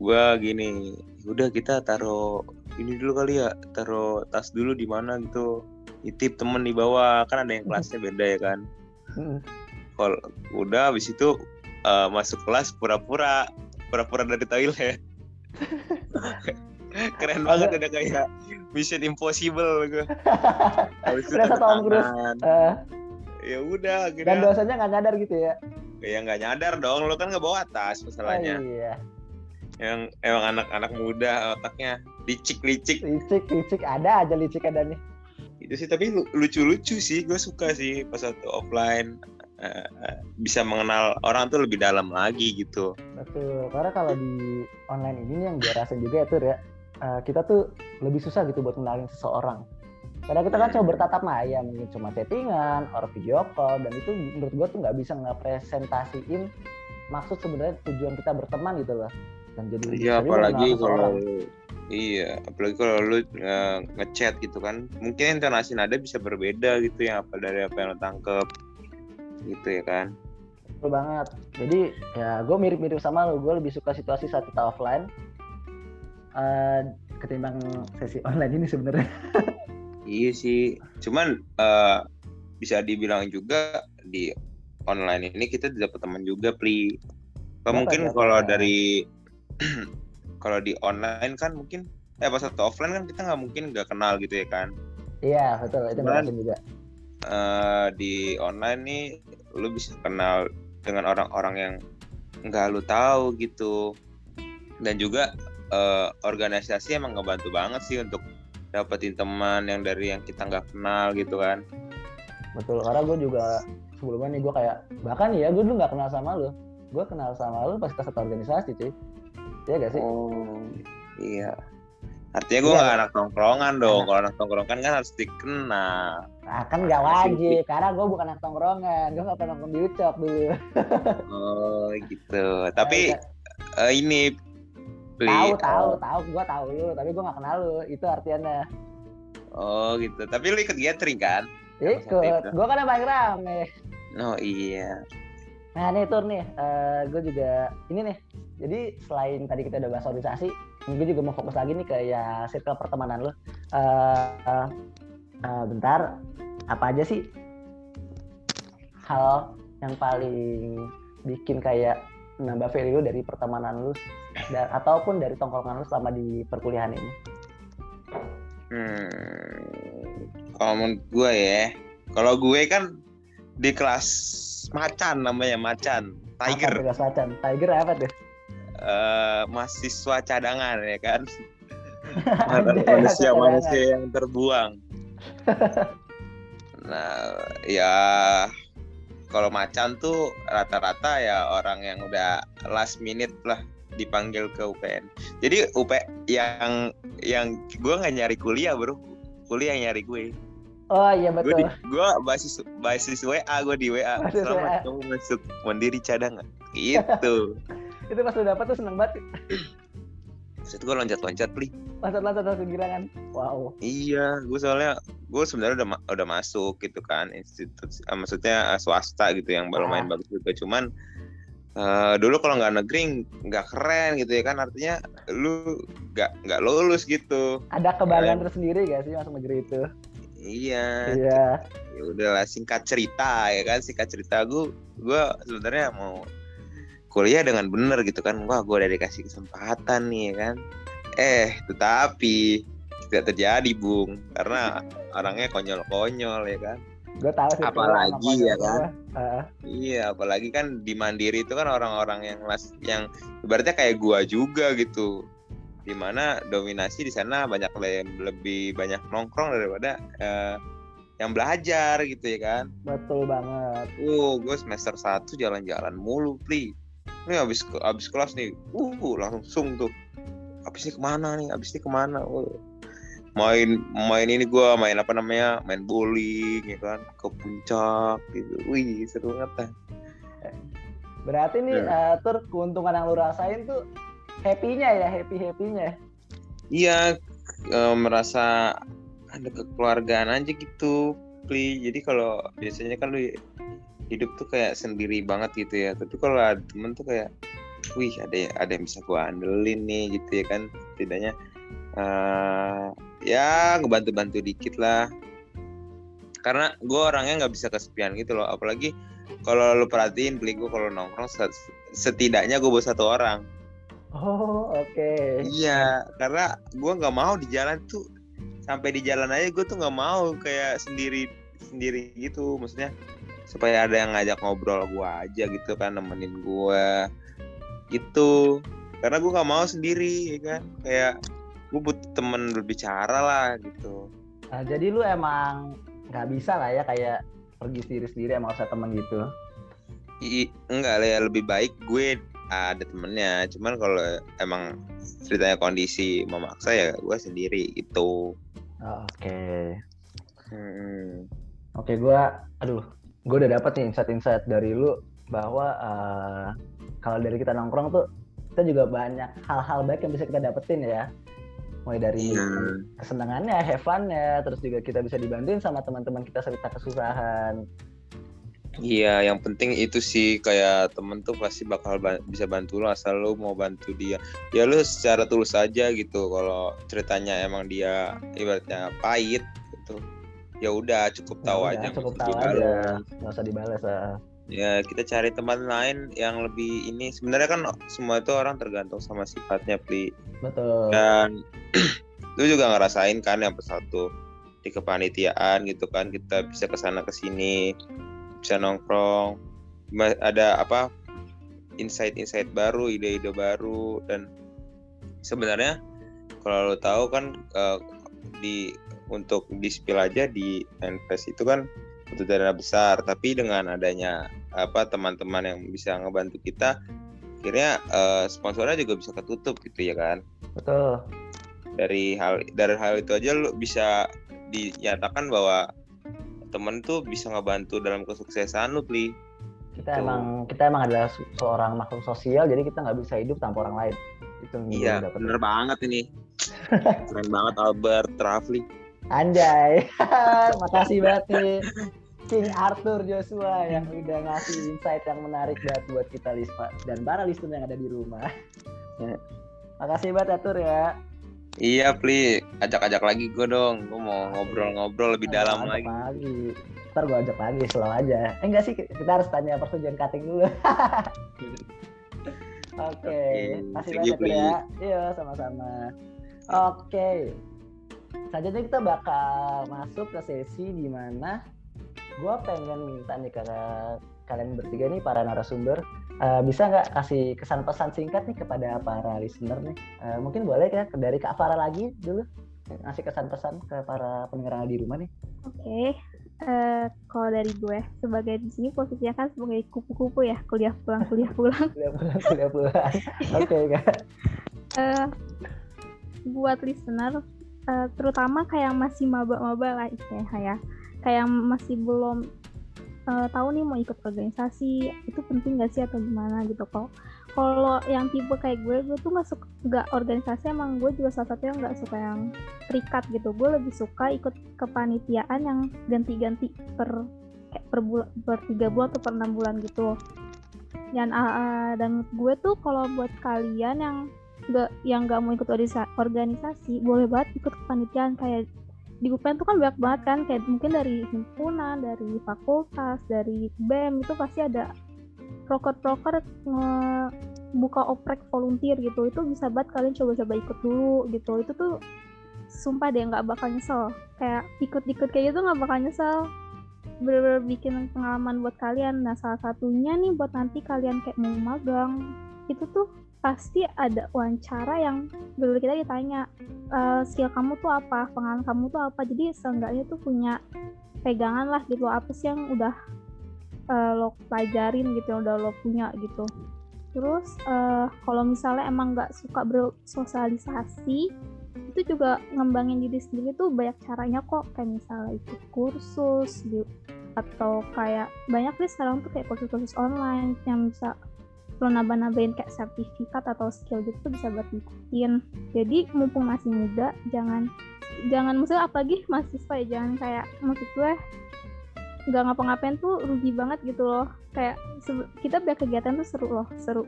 Gua gini udah kita taruh ini dulu kali ya taruh tas dulu di mana gitu. Nitip temen di bawah kan ada yang kelasnya beda ya kan. Mm. kalau udah habis itu eh, masuk kelas pura-pura pura-pura dari toilet. Keren banget ada kayak Mission Impossible gue habis itu Tom Cruise. tangan. Eh, ya udah dan akhirnya dosennya nggak nyadar gitu ya? Ya nggak nyadar dong lo kan nggak bawa tas oh, masalahnya. iya. Yang emang anak-anak muda otaknya licik-licik. Licik licik. Ada aja licik ada nih. Itu sih tapi lu- lucu-lucu sih. Gue suka sih pas waktu offline eh, eh, bisa mengenal orang tuh lebih dalam lagi gitu. Betul. Karena kalau di online ini yang gue rasain juga ya tuh ya eh, kita tuh lebih susah gitu buat kenalin seseorang. Karena kita kan Hmm. coba bertatap maya mungkin cuma chattingan or video call dan itu menurut gue tuh nggak bisa ngepresentasiin maksud sebenarnya tujuan kita berteman gitu loh. Dan jadi Iya apalagi kalau. Iya apalagi kalau lu eh, ngechat gitu kan mungkin intonasi nada bisa berbeda gitu ya apa dari apa yang lo tangkep gitu ya kan Betul banget. Jadi ya gue mirip-mirip sama lo. Gue lebih suka situasi saat kita offline eh, ketimbang sesi online ini sebenarnya. iya sih cuman eh, bisa dibilang juga di online ini kita dapat teman juga Apa Dapat, mungkin dapat, kalau ya. dari kalau di online kan mungkin eh pas satu offline kan kita nggak mungkin nggak kenal gitu ya kan Iya betul. Itu Cuman- juga. eh, di online nih lu bisa kenal dengan orang-orang yang nggak lu tahu gitu dan juga eh, organisasi emang ngebantu banget sih untuk dapetin teman yang dari yang kita nggak kenal gitu kan Betul. Karena gue juga sebelumnya nih gue kayak bahkan ya gue dulu nggak kenal sama lo. Gue kenal sama lo pas ke satu organisasi cuy. Iya gak sih? oh iya. Artinya gue Iya. nggak anak tongkrongan dong. Kalau anak tongkrongan kan harus dikenal. Nah, kan nggak wajib. karena gue bukan anak tongkrongan. Gue nggak pernah nongkrong di Ucok dulu. oh gitu. Tapi eh, ini Pli, tahu eh, tahu tahu. Gue tahu lu tapi gue nggak kenal lu. Itu artinya oh gitu. Tapi lu ikut gathering kan? Ikut. Gue kan yang paling rame. Oh iya Nah nih Tur nih, gue juga ini nih. Jadi selain tadi kita udah bahas organisasi, gue juga mau fokus lagi nih ke ya circle pertemanan lo. Eh, eh, eh, bentar, apa aja sih hal yang paling bikin kayak nambah value lu dari pertemanan lu dan ataupun dari tongkrongan lu selama di perkuliahan ini? Hmm, kalau menurut gue ya, kalau gue kan di kelas macan namanya macan, Apa tiger, tugas macan? Tiger apa tuh? eh, mahasiswa cadangan ya kan. Anjay, manusia aku manusia yang terbuang. Nah ya kalau macan tuh rata-rata ya orang yang udah last minute lah dipanggil ke UPN jadi UP yang yang gue nggak nyari kuliah bro. Kuliah yang nyari gue Oh iya gue di betul. gue basis basis WA gue di WA Basis selamat WA. kamu masuk mandiri cadangan gitu Itu pas lu dapat tuh seneng banget. Terus itu gue loncat-loncat pli Loncat-loncat langsung gila kan. Wow. Iya, gue soalnya gue sebenarnya udah ma- udah masuk gitu kan institusi, eh, maksudnya eh, swasta gitu yang baru main Ah. bagus juga. Cuman eh, dulu kalau nggak negeri nggak keren gitu ya kan artinya lu nggak nggak lulus gitu. Ada kebanggaan tersendiri gak sih masuk negeri itu? Iya, Iya. ya udahlah singkat cerita ya kan singkat cerita gue gue sebenarnya mau kuliah dengan bener gitu kan wah gue udah dikasih kesempatan nih ya kan eh tetapi tidak terjadi bung karena orangnya konyol-konyol ya kan Gue tahu sih. Apalagi ya kan? Heeh. Iya, apalagi kan di Mandiri itu kan orang-orang yang las, yang ibaratnya kayak gua juga gitu. Di mana dominasi di sana banyak le- lebih banyak nongkrong daripada eh, yang belajar gitu ya kan. betul banget. Uh, gue semester 1 jalan-jalan mulu, Pli. Ini habis ke- habis kelas nih, uh langsung tuh. Habis ini ke mana nih? Habis ini ke mana? Uh. Main main ini gua main apa namanya? Main bowling ya kan, ke puncak gitu. Wih, seru banget. Berarti nih Ya. eh, tur keuntungan yang lu rasain tuh happy-nya ya, happy-happy-nya. Iya, eh, merasa ada kekeluargaan aja gitu, Pli. Jadi kalau biasanya kan lu hidup tuh kayak sendiri banget gitu ya. Tapi kalau ada temen tuh kayak, wih ada ada yang bisa gua andelin nih gitu ya kan. Setidaknya eh ya ngebantu-bantu dikit lah. Karena gue orangnya nggak bisa kesepian gitu loh. Apalagi kalau lu perhatiin, Pli gue kalau nongkrong set- setidaknya gue bawa satu orang. Oh, oke. Iya, karena gue nggak mau di jalan tuh sampai di jalan aja gue tuh nggak mau kayak sendiri sendiri gitu, maksudnya supaya ada yang ngajak ngobrol gue aja gitu kan nemenin gue gitu. Karena gue nggak mau sendiri, ya kan? Kayak gue butuh temen berbicara lah gitu. Nah, jadi lu emang nggak bisa lah ya kayak pergi sendiri-sendiri emang usah temen gitu. I, enggak lah ya lebih baik gue ada temennya. Cuman kalau emang ceritanya kondisi memaksa ya gue sendiri gitu. Oh, Oke. Hmm. Oke, gua aduh, gua udah dapet nih insight-insight dari lu bahwa eh, kalau dari kita nongkrong tuh kita juga banyak hal-hal baik yang bisa kita dapetin ya. Mulai dari Iya. kesenangannya, have fun-nya, terus juga kita bisa dibantuin sama teman-teman kita cerita kesusahan. Iya, yang penting itu sih kayak temen tuh pasti bakal ba- bisa bantu lo asal lo mau bantu dia. Ya lu secara tulus aja gitu. Kalau ceritanya emang dia ibaratnya pahit gitu. Ya udah cukup tahu Ya aja. udah, cukup tahu aja, nggak usah dibalas. ah. Ya kita cari teman lain yang lebih ini. Sebenarnya kan semua itu orang tergantung sama sifatnya, Pli. Betul. Dan lu juga ngerasain kan yang persatu di kepanitiaan gitu kan kita bisa ke sana ke sini bisa nongkrong ada apa insight-insight baru ide-ide baru dan sebenarnya kalau lo tahu kan eh, di untuk di spill aja di Enfest itu kan butuh dana besar tapi dengan adanya apa teman-teman yang bisa ngebantu kita akhirnya eh, sponsornya juga bisa ketutup gitu ya kan Betul. dari hal dari hal itu aja lu bisa dinyatakan bahwa temen tuh bisa ngebantu dalam kesuksesan lu Pli Kita Betul. emang kita emang adalah se- seorang makhluk sosial, jadi kita nggak bisa hidup tanpa orang lain. Itu iya bener banget ini keren banget Albert Rafli Anjay, makasih banget nih King Arthur Joshua yang udah ngasih insight yang menarik banget buat kita Lispa dan para listener yang ada di rumah. Ya. Makasih banget Arthur ya. Iya Pli ajak-ajak lagi gue dong gue mau ngobrol-ngobrol lebih dalam lagi lagi. Ntar gue ajak lagi selalu aja. Eh enggak sih, kita harus tanya persetujuan cutting dulu. Oke, Oke, kasih banyak ya. Iya, sama-sama. Oke. Selanjutnya kita bakal masuk ke sesi di mana gue pengen minta nih ke kalian bertiga nih para narasumber uh, bisa nggak kasih kesan pesan singkat nih kepada para listener nih? Uh, mungkin boleh ya dari Kak Farah lagi dulu ngasih kesan pesan ke para pendengar di rumah nih. Oke, okay. uh, kalau dari gue sebagai di sini posisinya kan sebagai kupu-kupu ya kuliah pulang kuliah pulang. kuliah pulang kuliah pulang. Oke okay, kak. Uh, buat listener uh, terutama kayak masih maba-maba lah istilahnya ya kayak masih belum uh, tahu nih mau ikut organisasi itu penting gak sih atau gimana gitu kok? Kalau yang tipe kayak gue gue tuh nggak suka nggak organisasi emang gue juga salah satunya nggak suka yang terikat gitu. Gue lebih suka ikut kepanitiaan yang ganti-ganti per kayak per bulan per tiga bulan atau per enam bulan gitu. Dan uh, dan gue tuh kalau buat kalian yang nggak yang nggak mau ikut organisasi boleh banget ikut kepanitiaan. Kayak di UPN tuh kan banyak banget kan kayak mungkin dari himpunan dari fakultas dari BEM itu pasti ada proker-proker buka oprek volunteer gitu. Itu bisa banget kalian coba-coba ikut dulu gitu. Itu tuh sumpah deh nggak bakal nyesel. Kayak ikut-ikut kayak gitu nggak bakal nyesel. Bener-bener bikin pengalaman buat kalian. Nah salah satunya nih buat nanti kalian kayak mau magang itu tuh pasti ada wawancara yang dulu kita ditanya uh, skill kamu tuh apa? Pengalaman kamu tuh apa? Jadi seenggaknya tuh punya pegangan lah gitu apa sih yang udah uh, lo pelajarin gitu yang udah lo punya? Gitu. Terus uh, kalau misalnya emang nggak suka bersosialisasi itu juga ngembangin diri sendiri tuh banyak caranya kok. Kayak misalnya ikut kursus gitu atau kayak banyak nih sekarang tuh kayak kursus-kursus online yang bisa lo nambah-nambahin kayak sertifikat atau skill gitu bisa buat ikutin jadi mumpung masih muda jangan jangan maksudnya apalagi mahasiswa ya jangan kayak maksud gue nggak ngapa-ngapain tuh rugi banget gitu loh. Kayak kita biar kegiatan tuh seru loh seru.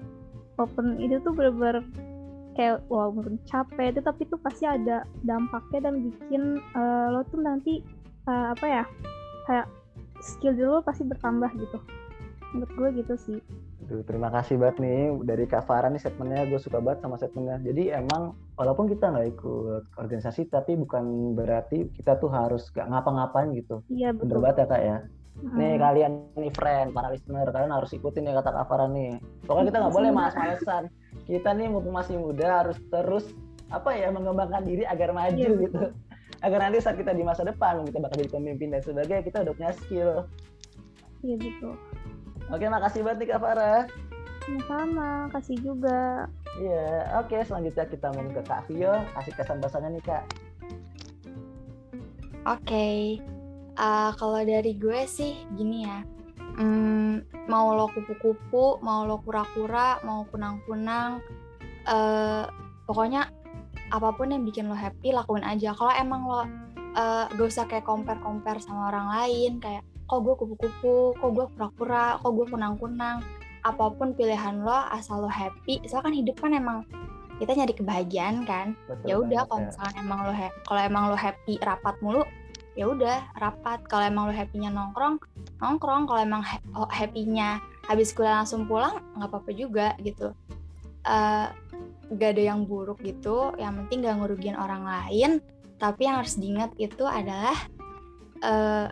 Open itu tuh bener-bener kayak wow mungkin capek itu tapi tuh pasti ada dampaknya dan bikin uh, lo tuh nanti uh, apa ya kayak skill dulu pasti bertambah gitu. Menurut gue gitu sih Duh, terima kasih banget nih dari Kak Farah nih statementnya gue suka banget sama statementnya. Jadi emang walaupun kita nggak ikut organisasi tapi bukan berarti kita tuh harus gak ngapa-ngapain gitu. Iya betul. Bener banget ya kak ya. Hmm. Nih kalian nih friend, para listener kalian harus ikutin ya kata Kak Farah nih. Pokoknya kita nggak boleh malas-malesan. Kita nih mumpung masih muda harus terus apa ya mengembangkan diri agar maju iya, gitu. Agar nanti saat kita di masa depan kita bakal jadi pemimpin dan sebagainya kita udah punya skill. Iya betul. Oke, makasih banget nih Kak Farah. Sama-sama, kasih juga. Iya, oke selanjutnya kita mau ke Kak Vio, kasih kesan bahasanya nih Kak. Oke, okay. uh, kalau dari gue sih gini ya, um, mau lo kupu-kupu, mau lo kura-kura, mau kunang-kunang, uh, pokoknya apa pun yang bikin lo happy lakuin aja. Kalau emang lo uh, gak usah kayak compare-compare sama orang lain, kayak kok gue kupu-kupu kok gue pura-pura kok gue kunang-kunang. Apa pun pilihan lo asal lo happy soalnya kan hidup kan emang kita nyari kebahagiaan kan. Ya udah kalau ya. misalkan emang lo kalau emang lo happy rapat mulu ya udah rapat. Kalau emang lo happynya nongkrong nongkrong. Kalau emang ha oh, happynya habis kuliah langsung pulang nggak apa-apa juga gitu. Uh, gak ada yang buruk gitu. Yang penting gak ngerugiin orang lain. Tapi yang harus diingat itu adalah uh,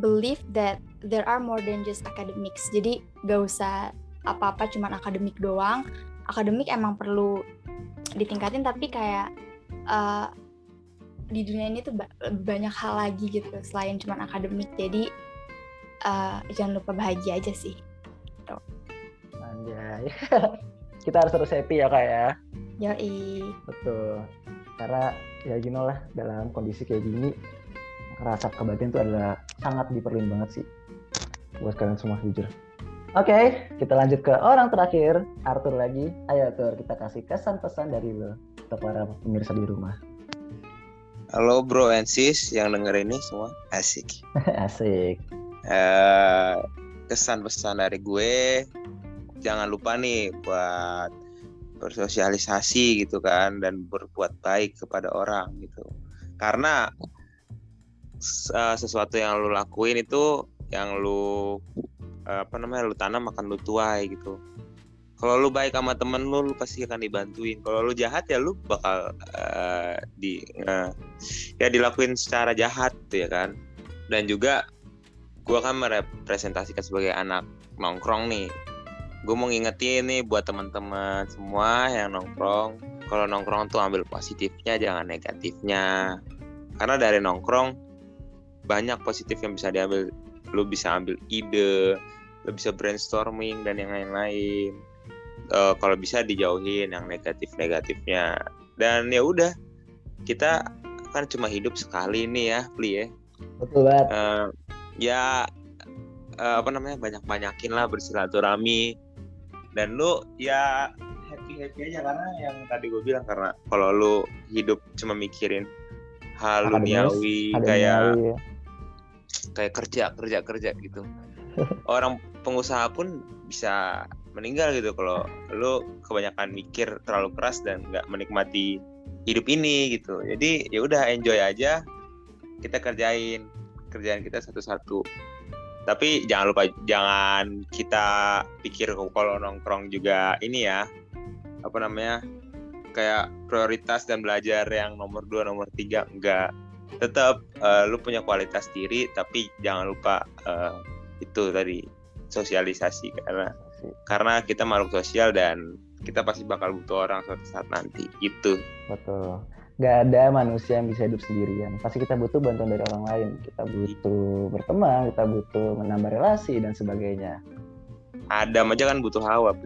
believe that there are more than just academics. Jadi gak usah apa-apa cuman akademik doang. Akademik emang perlu ditingkatin tapi kayak uh, di dunia ini tuh banyak hal lagi gitu selain cuman akademik. Jadi uh, jangan lupa bahagia aja sih. Gitu. Anjay. Kita harus terus happy ya kak ya. Yoi. Betul. Karena ya gini lah dalam kondisi kayak gini rasa kebahagiaan itu adalah sangat diperluin banget sih buat kalian semua jujur. Oke, okay, kita lanjut ke orang terakhir, Arthur lagi. Ayo Arthur, kita kasih kesan pesan dari lo untuk para pemirsa di rumah. Halo bro and sis yang denger ini semua, asik. asik. Uh, kesan pesan dari gue, jangan lupa nih buat bersosialisasi gitu kan dan berbuat baik kepada orang gitu. Karena uh, sesuatu yang lu lakuin itu yang lu uh, apa namanya lu tanam akan lu tuai gitu. Kalau lu baik sama temen lu lu pasti akan dibantuin. Kalau lu jahat ya lu bakal uh, di uh, ya dilakuin secara jahat tuh ya kan? Dan juga gua kan merepresentasikan sebagai anak nongkrong nih. Gue mau ngingetin nih buat teman-teman semua yang nongkrong kalau nongkrong tuh ambil positifnya jangan negatifnya. Karena dari nongkrong banyak positif yang bisa diambil. Lu bisa ambil ide lu bisa brainstorming dan yang lain-lain. Uh, kalau bisa dijauhin yang negatif-negatifnya. Dan ya udah kita kan cuma hidup sekali nih ya Pli ya. Betul banget. Uh, ya uh, apa namanya banyak-banyakin lah bersilaturahmi. Dan lu ya happy happy aja karena yang tadi gue bilang karena kalau lu hidup cuma mikirin hal duniawi kayak ya. Kayak kerja kerja kerja gitu. Orang pengusaha pun bisa meninggal gitu kalau lu kebanyakan mikir terlalu keras dan nggak menikmati hidup ini gitu. Jadi ya udah enjoy aja. Kita kerjain kerjaan kita satu-satu. Tapi jangan lupa jangan kita pikir kalau nongkrong juga ini ya apa namanya kayak prioritas dan belajar yang nomor dua nomor tiga enggak tetap uh, lu punya kualitas diri tapi jangan lupa uh, itu tadi sosialisasi karena karena kita makhluk sosial dan kita pasti bakal butuh orang suatu saat nanti itu betul. Gak ada manusia yang bisa hidup sendirian. Pasti kita butuh bantuan dari orang lain. Kita butuh berteman kita butuh menambah relasi dan sebagainya. Adam aja kan butuh hawa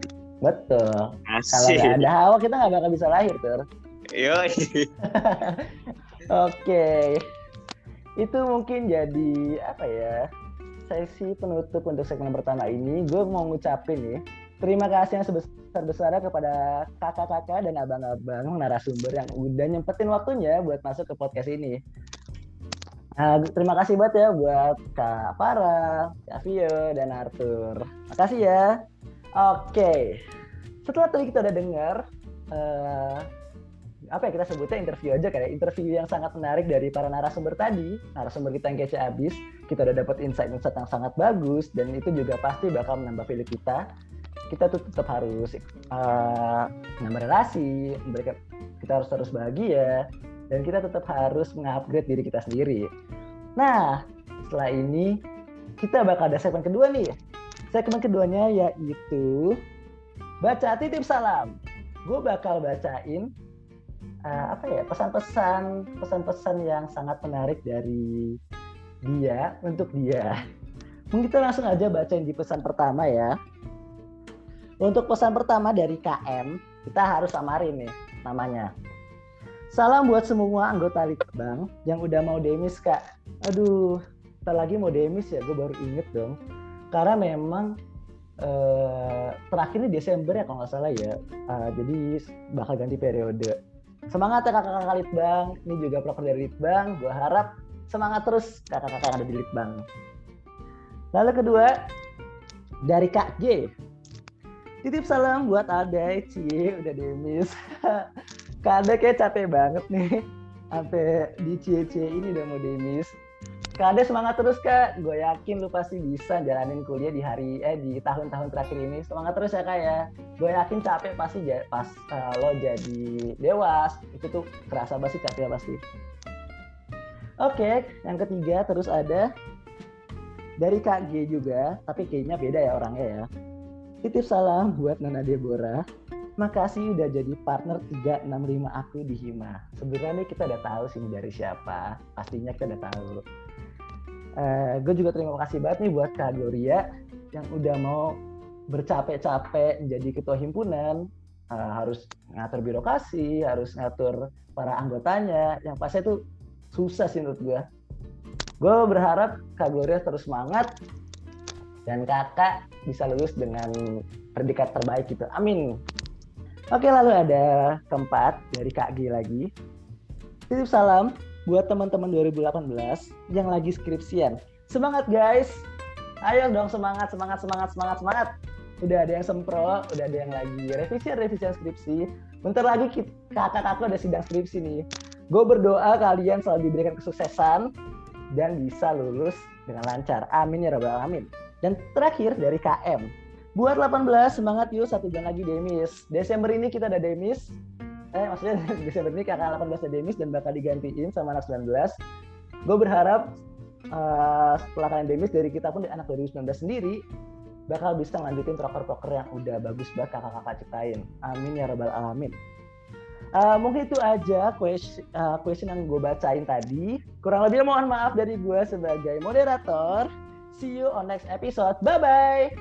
Betul. Kalau nggak ada hawa kita nggak bakal bisa lahir, Tur. Iya. Oke. Itu mungkin jadi apa ya? Sesi penutup untuk segmen pertama ini. Gue mau ngucapin nih, terima kasih yang sebesar-besarnya kepada kakak-kakak dan abang-abang narasumber yang udah nyempetin waktunya buat masuk ke podcast ini. Nah, terima kasih banget ya buat Kak Farah, Kak Vio, dan Arthur. Makasih ya. Oke, setelah tadi kita udah dengar uh, apa ya kita sebutnya interview aja kayak interview yang sangat menarik dari para narasumber tadi, narasumber kita yang kece abis, kita udah dapat insight-insight yang sangat bagus dan itu juga pasti bakal menambah value kita. Kita tuh tetap harus uh, relasi, memberikan kita harus terus bahagia dan kita tetap harus mengupgrade diri kita sendiri. Nah, setelah ini kita bakal ada segmen kedua nih Segmen keduanya yaitu baca titip salam. Gue bakal bacain uh, apa ya pesan-pesan pesan-pesan yang sangat menarik dari dia untuk dia. Mungkin kita langsung aja bacain di pesan pertama ya. Untuk pesan pertama dari KM, kita harus samarin nih namanya. Salam buat semua anggota Litbang yang udah mau demis kak. Aduh, kita lagi mau demis ya, gue baru inget dong karena memang uh, terakhir ini Desember ya kalau nggak salah ya uh, jadi bakal ganti periode semangat ya kakak-kakak Litbang. Ini juga proker dari Litbang. Gue harap semangat terus kakak-kakak yang ada di Litbang. Lalu kedua dari Kak G titip salam buat Ade Cie udah demis Kak Ade kayak capek banget nih. Sampai di Cie-Cie ini udah mau demis Kade semangat terus kak, gue yakin lu pasti bisa jalanin kuliah di hari eh di tahun-tahun terakhir ini. Semangat terus ya kak ya. Gue yakin capek pasti pas uh, lo jadi dewas itu tuh kerasa pasti capek pasti. Oke, yang ketiga terus ada dari Kak G juga, tapi kayaknya beda ya orangnya ya. Titip salam buat Nona Deborah. Makasih udah jadi partner 365 aku di Hima. Sebenarnya kita udah tahu sih dari siapa. Pastinya kita udah tahu uh, gue juga terima kasih banget nih buat Kak Gloria yang udah mau bercapek-capek menjadi ketua himpunan. Uh, harus ngatur birokrasi harus ngatur para anggotanya. Yang pasti itu susah sih menurut gue gue berharap Kak Gloria terus semangat dan kakak bisa lulus dengan predikat terbaik gitu. Amin. Oke lalu ada keempat dari Kak G lagi. Titip salam buat teman-teman 2018 yang lagi skripsian. Semangat guys. Ayo dong semangat, semangat, semangat, semangat, semangat. Udah ada yang sempro, udah ada yang lagi revisi revisi skripsi. Bentar lagi kakak-kakak ada sidang skripsi nih. Gue berdoa kalian selalu diberikan kesuksesan dan bisa lulus dengan lancar. Amin ya rabbal alamin. Dan terakhir dari KM. Buat 18 semangat yuk satu bulan lagi Demis. Desember ini kita ada Demis eh maksudnya Desember ini kakak 18 Demis dan bakal digantiin sama anak 19 gue berharap uh, setelah kalian Demis dari kita pun di anak 2019 sendiri bakal bisa ngelanjutin proker-proker yang udah bagus banget kakak-kakak ciptain. Amin ya rabbal alamin. Uh, mungkin itu aja question, uh, question yang gue bacain tadi. Kurang lebih mohon maaf dari gue sebagai moderator. See you on next episode. Bye-bye.